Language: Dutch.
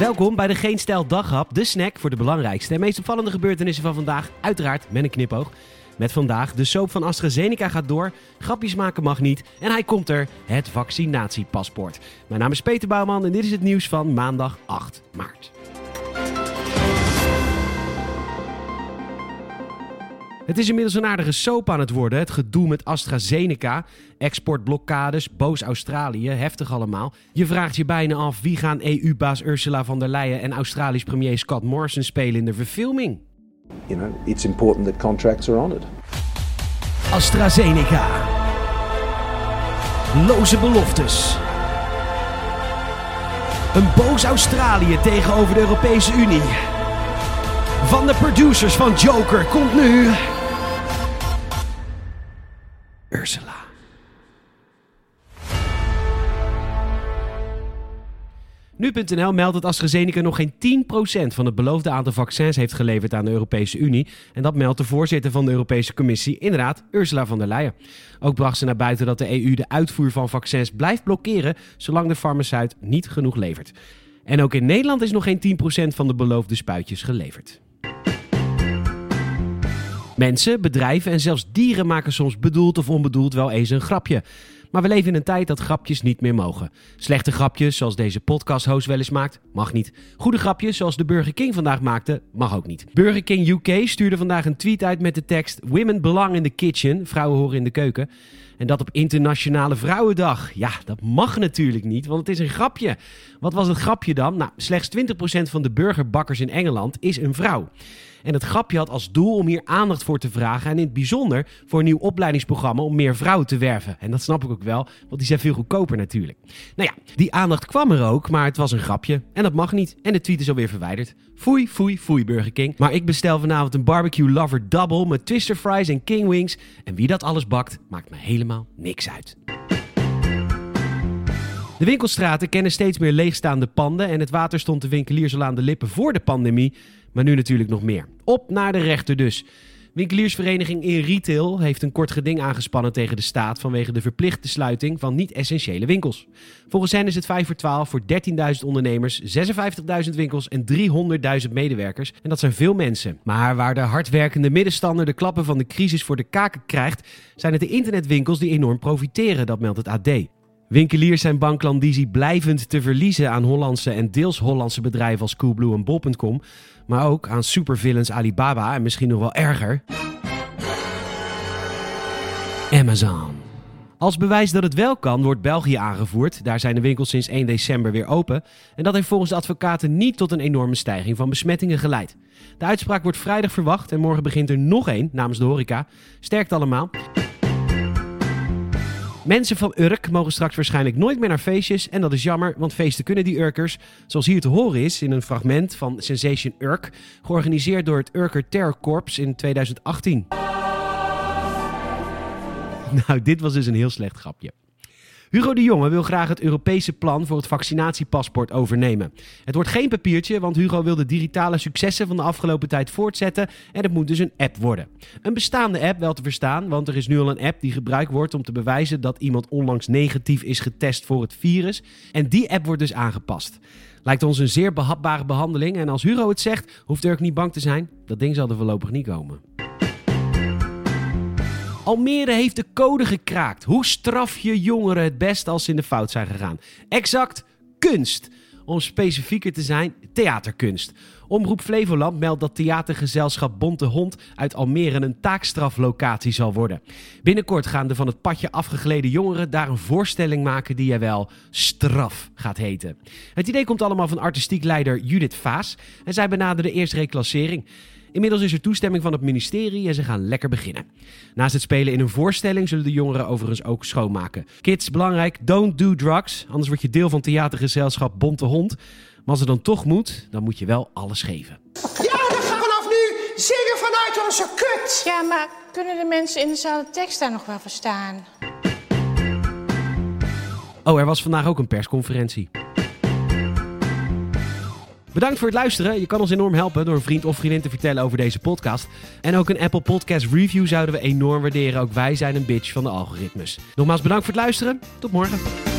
Welkom bij de Geen Stijl Daghap, de snack voor de belangrijkste en meest opvallende gebeurtenissen van vandaag. Uiteraard met een knipoog. Met vandaag, de soap van AstraZeneca gaat door, grapjes maken mag niet en hij komt er, het vaccinatiepaspoort. Mijn naam is Peter Bouwman en dit is het nieuws van maandag 8 maart. Het is inmiddels een aardige soap aan het worden. Het gedoe met AstraZeneca, exportblokkades, boos Australië, heftig allemaal. Je vraagt je bijna af wie gaan EU-baas Ursula von der Leyen en Australisch premier Scott Morrison spelen in de verfilming. You know, it's important that contracts are honored. AstraZeneca. Loze beloftes. Een boos Australië tegenover de Europese Unie. Van de producers van Joker komt nu. Ursula. Nu.nl meldt dat AstraZeneca nog geen 10% van het beloofde aantal vaccins heeft geleverd aan de Europese Unie. En dat meldt de voorzitter van de Europese Commissie, inderdaad Ursula von der Leyen. Ook bracht ze naar buiten dat de EU de uitvoer van vaccins blijft blokkeren zolang de farmaceut niet genoeg levert. En ook in Nederland is nog geen 10% van de beloofde spuitjes geleverd. Mensen, bedrijven en zelfs dieren maken soms bedoeld of onbedoeld wel eens een grapje. Maar we leven in een tijd dat grapjes niet meer mogen. Slechte grapjes, zoals deze podcast-host wel eens maakt, mag niet. Goede grapjes, zoals de Burger King vandaag maakte, mag ook niet. Burger King UK stuurde vandaag een tweet uit met de tekst: Women belong in the kitchen, vrouwen horen in de keuken. En dat op Internationale Vrouwendag. Ja, dat mag natuurlijk niet, want het is een grapje. Wat was het grapje dan? Nou, slechts 20% van de burgerbakkers in Engeland is een vrouw. En het grapje had als doel om hier aandacht voor te vragen. En in het bijzonder voor een nieuw opleidingsprogramma om meer vrouwen te werven. En dat snap ik ook wel, want die zijn veel goedkoper natuurlijk. Nou ja, die aandacht kwam er ook, maar het was een grapje. En dat mag niet. En de tweet is alweer verwijderd. Foei, foei, foei, Burger King. Maar ik bestel vanavond een barbecue lover double met twister fries en king wings. En wie dat alles bakt, maakt me helemaal niks uit. De winkelstraten kennen steeds meer leegstaande panden en het water stond de winkeliers al aan de lippen voor de pandemie, maar nu natuurlijk nog meer. Op naar de rechter dus. Winkeliersvereniging in Retail heeft een kort geding aangespannen tegen de staat vanwege de verplichte sluiting van niet-essentiële winkels. Volgens hen is het 5 voor 12 voor 13.000 ondernemers, 56.000 winkels en 300.000 medewerkers. En dat zijn veel mensen. Maar waar de hardwerkende middenstander de klappen van de crisis voor de kaken krijgt, zijn het de internetwinkels die enorm profiteren, dat meldt het AD. Winkeliers zijn bang klandizie blijvend te verliezen aan Hollandse en deels Hollandse bedrijven als Coolblue en Bol.com, maar ook aan supervillains Alibaba en misschien nog wel erger. Amazon. Als bewijs dat het wel kan, wordt België aangevoerd. Daar zijn de winkels sinds 1 december weer open. En dat heeft volgens de advocaten niet tot een enorme stijging van besmettingen geleid. De uitspraak wordt vrijdag verwacht en morgen begint er nog één namens de horeca. Sterkt allemaal. Mensen van Urk mogen straks waarschijnlijk nooit meer naar feestjes. En dat is jammer, want feesten kunnen die Urkers. Zoals hier te horen is in een fragment van Sensation Urk. Georganiseerd door het Urker Terror Corps in 2018. Nou, dit was dus een heel slecht grapje. Hugo de Jonge wil graag het Europese plan voor het vaccinatiepaspoort overnemen. Het wordt geen papiertje, want Hugo wil de digitale successen van de afgelopen tijd voortzetten en het moet dus een app worden. Een bestaande app wel te verstaan, want er is nu al een app die gebruikt wordt om te bewijzen dat iemand onlangs negatief is getest voor het virus. En die app wordt dus aangepast. Lijkt ons een zeer behapbare behandeling en als Hugo het zegt, hoeft Dirk niet bang te zijn. Dat ding zal er voorlopig niet komen. Almere heeft de code gekraakt. Hoe straf je jongeren het best als ze in de fout zijn gegaan? Exact kunst. Om specifieker te zijn, theaterkunst. Omroep Flevoland meldt dat theatergezelschap Bonte Hond uit Almere een taakstraflocatie zal worden. Binnenkort gaan de van het padje afgegleden jongeren daar een voorstelling maken die jij wel straf gaat heten. Het idee komt allemaal van artistiek leider Judith Vaas en zij benaderde eerst reclassering. Inmiddels is er toestemming van het ministerie en ze gaan lekker beginnen. Naast het spelen in een voorstelling zullen de jongeren overigens ook schoonmaken. Kids, belangrijk, don't do drugs, anders word je deel van theatergezelschap Bonte Hond. Maar als het dan toch moet, dan moet je wel alles geven. Ja, dan gaan we vanaf nu zingen vanuit onze kut. Ja, maar kunnen de mensen in de zaal de tekst daar nog wel verstaan? Oh, er was vandaag ook een persconferentie. Bedankt voor het luisteren. Je kan ons enorm helpen door een vriend of vriendin te vertellen over deze podcast. En ook een Apple Podcast review zouden we enorm waarderen. Ook wij zijn een bitch van de algoritmes. Nogmaals bedankt voor het luisteren. Tot morgen.